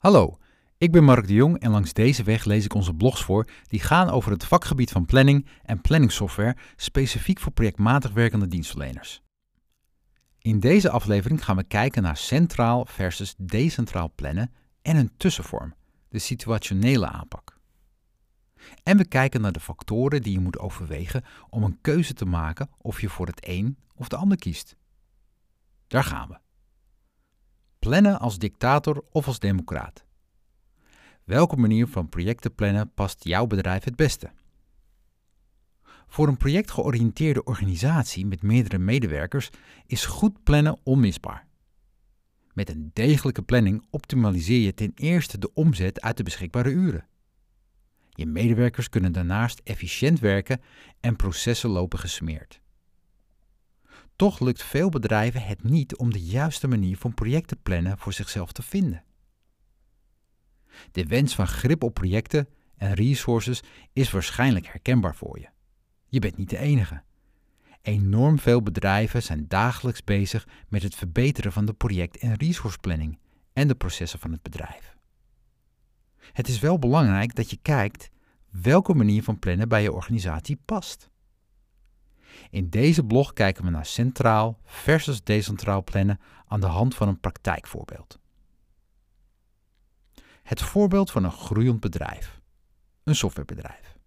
Hallo, ik ben Mark de Jong en langs deze weg lees ik onze blogs voor die gaan over het vakgebied van planning en planningsoftware specifiek voor projectmatig werkende dienstverleners. In deze aflevering gaan we kijken naar centraal versus decentraal plannen en een tussenvorm, de situationele aanpak. En we kijken naar de factoren die je moet overwegen om een keuze te maken of je voor het een of de ander kiest. Daar gaan we. Plannen als dictator of als democraat. Welke manier van projecten plannen past jouw bedrijf het beste? Voor een projectgeoriënteerde organisatie met meerdere medewerkers is goed plannen onmisbaar. Met een degelijke planning optimaliseer je ten eerste de omzet uit de beschikbare uren. Je medewerkers kunnen daarnaast efficiënt werken en processen lopen gesmeerd. Toch lukt veel bedrijven het niet om de juiste manier van projecten plannen voor zichzelf te vinden. De wens van grip op projecten en resources is waarschijnlijk herkenbaar voor je. Je bent niet de enige. Enorm veel bedrijven zijn dagelijks bezig met het verbeteren van de project- en resourceplanning en de processen van het bedrijf. Het is wel belangrijk dat je kijkt welke manier van plannen bij je organisatie past. In deze blog kijken we naar centraal versus decentraal plannen aan de hand van een praktijkvoorbeeld. Het voorbeeld van een groeiend bedrijf, een softwarebedrijf.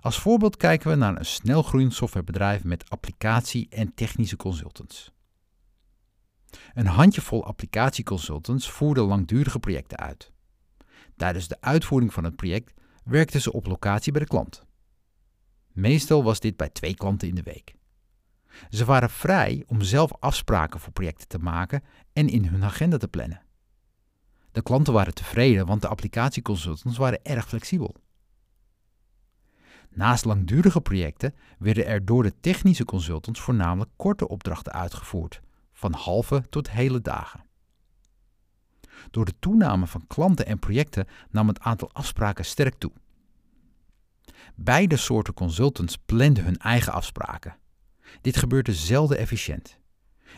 Als voorbeeld kijken we naar een snelgroeiend softwarebedrijf met applicatie- en technische consultants. Een handjevol applicatieconsultants voerden langdurige projecten uit. Tijdens de uitvoering van het project werkten ze op locatie bij de klant. Meestal was dit bij twee klanten in de week. Ze waren vrij om zelf afspraken voor projecten te maken en in hun agenda te plannen. De klanten waren tevreden, want de applicatieconsultants waren erg flexibel. Naast langdurige projecten werden er door de technische consultants voornamelijk korte opdrachten uitgevoerd, van halve tot hele dagen. Door de toename van klanten en projecten nam het aantal afspraken sterk toe. Beide soorten consultants planden hun eigen afspraken. Dit gebeurde zelden efficiënt.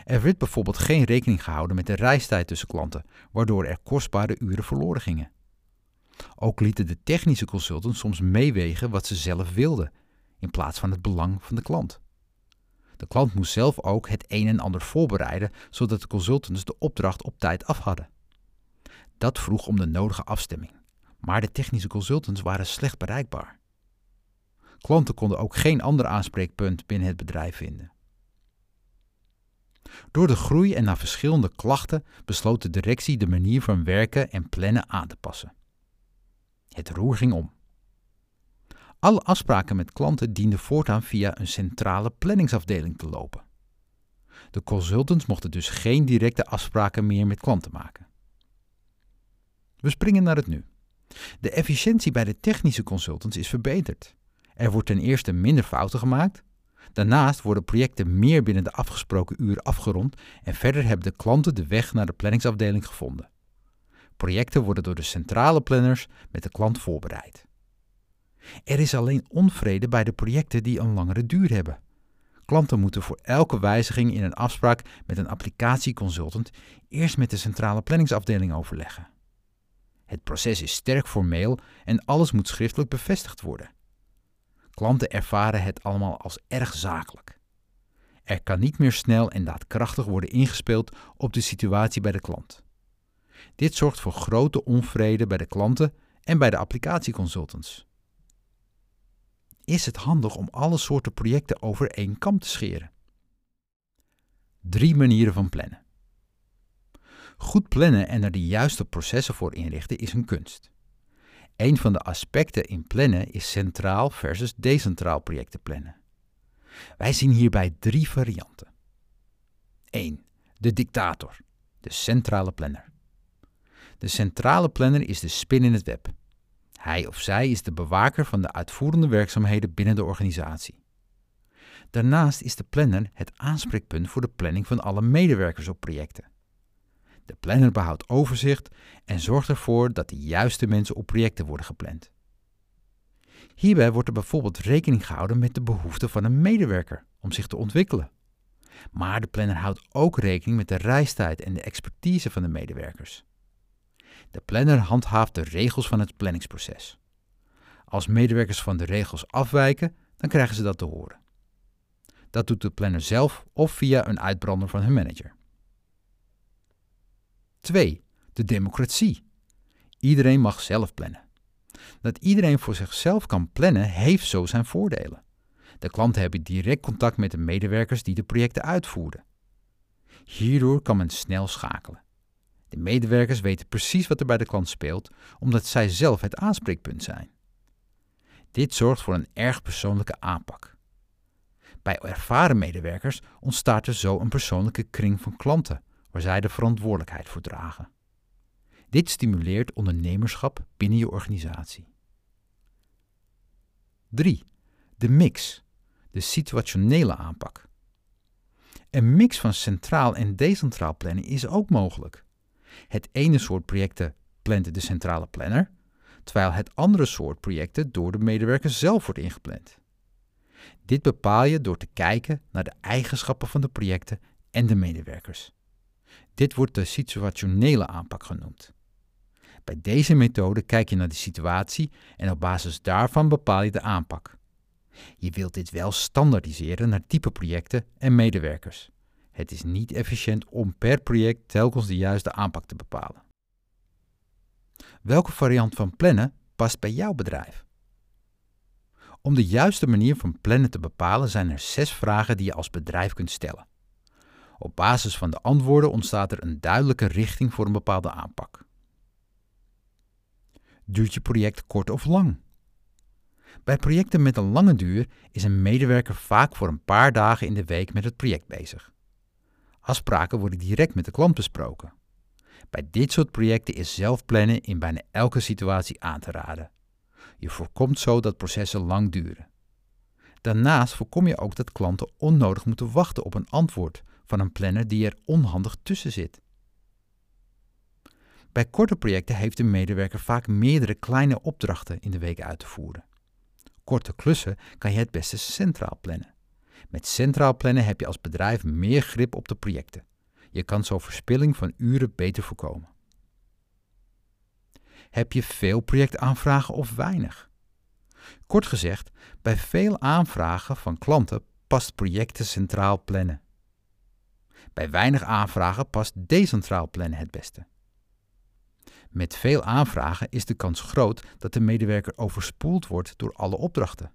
Er werd bijvoorbeeld geen rekening gehouden met de reistijd tussen klanten, waardoor er kostbare uren verloren gingen. Ook lieten de technische consultants soms meewegen wat ze zelf wilden, in plaats van het belang van de klant. De klant moest zelf ook het een en ander voorbereiden, zodat de consultants de opdracht op tijd af hadden. Dat vroeg om de nodige afstemming, maar de technische consultants waren slecht bereikbaar. Klanten konden ook geen ander aanspreekpunt binnen het bedrijf vinden. Door de groei en na verschillende klachten besloot de directie de manier van werken en plannen aan te passen. Het roer ging om. Alle afspraken met klanten dienden voortaan via een centrale planningsafdeling te lopen. De consultants mochten dus geen directe afspraken meer met klanten maken. We springen naar het nu. De efficiëntie bij de technische consultants is verbeterd. Er wordt ten eerste minder fouten gemaakt. Daarnaast worden projecten meer binnen de afgesproken uren afgerond en verder hebben de klanten de weg naar de planningsafdeling gevonden. Projecten worden door de centrale planners met de klant voorbereid. Er is alleen onvrede bij de projecten die een langere duur hebben. Klanten moeten voor elke wijziging in een afspraak met een applicatieconsultant eerst met de centrale planningsafdeling overleggen. Het proces is sterk formeel en alles moet schriftelijk bevestigd worden. Klanten ervaren het allemaal als erg zakelijk. Er kan niet meer snel en daadkrachtig worden ingespeeld op de situatie bij de klant. Dit zorgt voor grote onvrede bij de klanten en bij de applicatieconsultants. Is het handig om alle soorten projecten over één kam te scheren? Drie manieren van plannen. Goed plannen en er de juiste processen voor inrichten is een kunst. Een van de aspecten in plannen is centraal versus decentraal projecten plannen. Wij zien hierbij drie varianten. 1. De dictator, de centrale planner. De centrale planner is de spin in het web. Hij of zij is de bewaker van de uitvoerende werkzaamheden binnen de organisatie. Daarnaast is de planner het aanspreekpunt voor de planning van alle medewerkers op projecten. De planner behoudt overzicht en zorgt ervoor dat de juiste mensen op projecten worden gepland. Hierbij wordt er bijvoorbeeld rekening gehouden met de behoeften van een medewerker om zich te ontwikkelen. Maar de planner houdt ook rekening met de reistijd en de expertise van de medewerkers. De planner handhaaft de regels van het planningsproces. Als medewerkers van de regels afwijken, dan krijgen ze dat te horen. Dat doet de planner zelf of via een uitbrander van hun manager. 2. De democratie. Iedereen mag zelf plannen. Dat iedereen voor zichzelf kan plannen, heeft zo zijn voordelen. De klanten hebben direct contact met de medewerkers die de projecten uitvoeren. Hierdoor kan men snel schakelen. De medewerkers weten precies wat er bij de klant speelt, omdat zij zelf het aanspreekpunt zijn. Dit zorgt voor een erg persoonlijke aanpak. Bij ervaren medewerkers ontstaat er zo een persoonlijke kring van klanten, waar zij de verantwoordelijkheid voor dragen. Dit stimuleert ondernemerschap binnen je organisatie. 3. De mix, de situationele aanpak. Een mix van centraal en decentraal plannen is ook mogelijk. Het ene soort projecten plant de centrale planner, terwijl het andere soort projecten door de medewerker zelf wordt ingepland. Dit bepaal je door te kijken naar de eigenschappen van de projecten en de medewerkers. Dit wordt de situationele aanpak genoemd. Bij deze methode kijk je naar de situatie en op basis daarvan bepaal je de aanpak. Je wilt dit wel standaardiseren naar type projecten en medewerkers. Het is niet efficiënt om per project telkens de juiste aanpak te bepalen. Welke variant van plannen past bij jouw bedrijf? Om de juiste manier van plannen te bepalen zijn er zes vragen die je als bedrijf kunt stellen. Op basis van de antwoorden ontstaat er een duidelijke richting voor een bepaalde aanpak. Duurt je project kort of lang? Bij projecten met een lange duur is een medewerker vaak voor een paar dagen in de week met het project bezig. Afspraken worden direct met de klant besproken. Bij dit soort projecten is zelfplannen in bijna elke situatie aan te raden. Je voorkomt zo dat processen lang duren. Daarnaast voorkom je ook dat klanten onnodig moeten wachten op een antwoord van een planner die er onhandig tussen zit. Bij korte projecten heeft de medewerker vaak meerdere kleine opdrachten in de week uit te voeren. Korte klussen kan je het beste centraal plannen. Met centraal plannen heb je als bedrijf meer grip op de projecten. Je kan zo verspilling van uren beter voorkomen. Heb je veel projectaanvragen of weinig? Kort gezegd, bij veel aanvragen van klanten past projecten centraal plannen. Bij weinig aanvragen past decentraal plannen het beste. Met veel aanvragen is de kans groot dat de medewerker overspoeld wordt door alle opdrachten.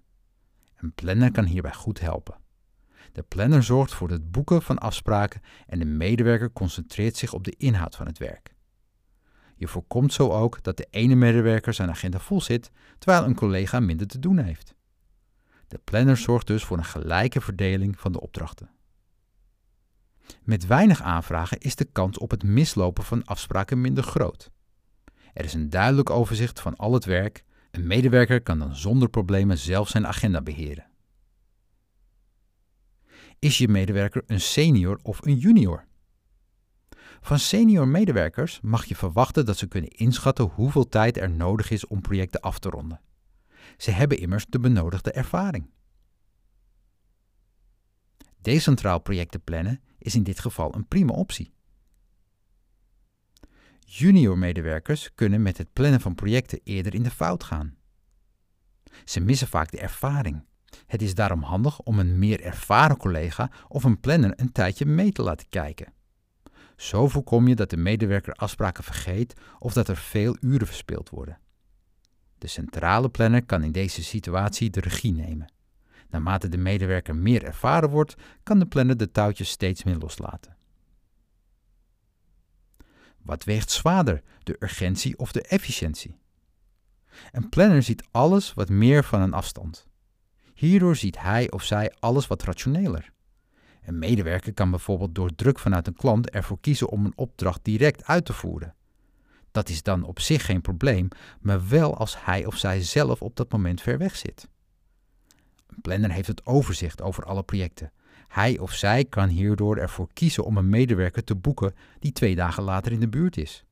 Een planner kan hierbij goed helpen. De planner zorgt voor het boeken van afspraken en de medewerker concentreert zich op de inhoud van het werk. Je voorkomt zo ook dat de ene medewerker zijn agenda vol zit, terwijl een collega minder te doen heeft. De planner zorgt dus voor een gelijke verdeling van de opdrachten. Met weinig aanvragen is de kans op het mislopen van afspraken minder groot. Er is een duidelijk overzicht van al het werk. Een medewerker kan dan zonder problemen zelf zijn agenda beheren. Is je medewerker een senior of een junior? Van senior medewerkers mag je verwachten dat ze kunnen inschatten hoeveel tijd er nodig is om projecten af te ronden. Ze hebben immers de benodigde ervaring. Decentraal projecten plannen is in dit geval een prima optie. Junior medewerkers kunnen met het plannen van projecten eerder in de fout gaan. Ze missen vaak de ervaring. Het is daarom handig om een meer ervaren collega of een planner een tijdje mee te laten kijken. Zo voorkom je dat de medewerker afspraken vergeet of dat er veel uren verspild worden. De centrale planner kan in deze situatie de regie nemen. Naarmate de medewerker meer ervaren wordt, kan de planner de touwtjes steeds meer loslaten. Wat weegt zwaarder, de urgentie of de efficiëntie? Een planner ziet alles wat meer van een afstand. Hierdoor ziet hij of zij alles wat rationeler. Een medewerker kan bijvoorbeeld door druk vanuit een klant ervoor kiezen om een opdracht direct uit te voeren. Dat is dan op zich geen probleem, maar wel als hij of zij zelf op dat moment ver weg zit. Een planner heeft het overzicht over alle projecten. Hij of zij kan hierdoor ervoor kiezen om een medewerker te boeken die twee dagen later in de buurt is.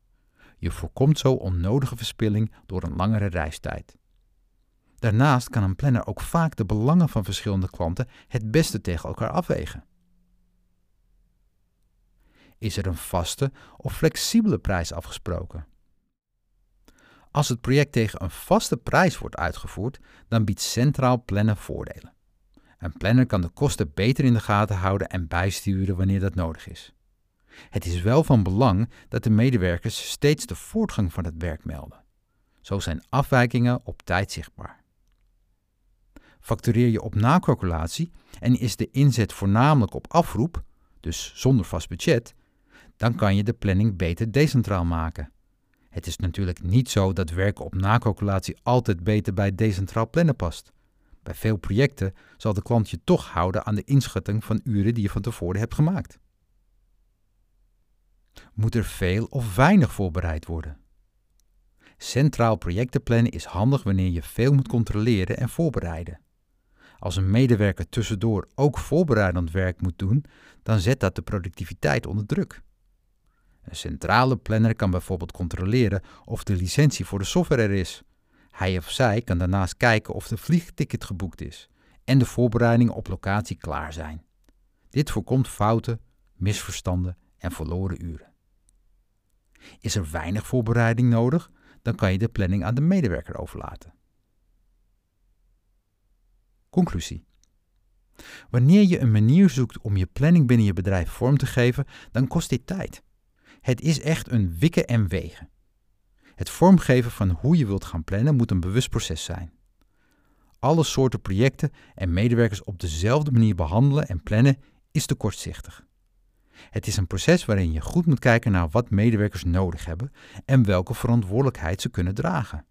Je voorkomt zo onnodige verspilling door een langere reistijd. Daarnaast kan een planner ook vaak de belangen van verschillende klanten het beste tegen elkaar afwegen. Is er een vaste of flexibele prijs afgesproken? Als het project tegen een vaste prijs wordt uitgevoerd, dan biedt centraal plannen voordelen. Een planner kan de kosten beter in de gaten houden en bijsturen wanneer dat nodig is. Het is wel van belang dat de medewerkers steeds de voortgang van het werk melden. Zo zijn afwijkingen op tijd zichtbaar. Factureer je op nakalculatie en is de inzet voornamelijk op afroep, dus zonder vast budget, dan kan je de planning beter decentraal maken. Het is natuurlijk niet zo dat werken op nakalculatie altijd beter bij decentraal plannen past. Bij veel projecten zal de klant je toch houden aan de inschatting van uren die je van tevoren hebt gemaakt. Moet er veel of weinig voorbereid worden? Centraal projecten plannen is handig wanneer je veel moet controleren en voorbereiden. Als een medewerker tussendoor ook voorbereidend werk moet doen, dan zet dat de productiviteit onder druk. Een centrale planner kan bijvoorbeeld controleren of de licentie voor de software er is. Hij of zij kan daarnaast kijken of de vliegticket geboekt is en de voorbereidingen op locatie klaar zijn. Dit voorkomt fouten, misverstanden en verloren uren. Is er weinig voorbereiding nodig, dan kan je de planning aan de medewerker overlaten. Conclusie. Wanneer je een manier zoekt om je planning binnen je bedrijf vorm te geven, dan kost dit tijd. Het is echt een wikken en wegen. Het vormgeven van hoe je wilt gaan plannen moet een bewust proces zijn. Alle soorten projecten en medewerkers op dezelfde manier behandelen en plannen is te kortzichtig. Het is een proces waarin je goed moet kijken naar wat medewerkers nodig hebben en welke verantwoordelijkheid ze kunnen dragen.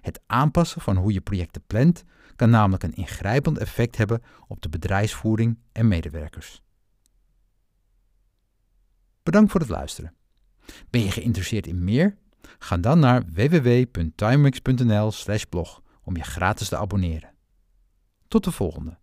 Het aanpassen van hoe je projecten plant kan namelijk een ingrijpend effect hebben op de bedrijfsvoering en medewerkers. Bedankt voor het luisteren. Ben je geïnteresseerd in meer? Ga dan naar www.timewix.nl/blog om je gratis te abonneren. Tot de volgende.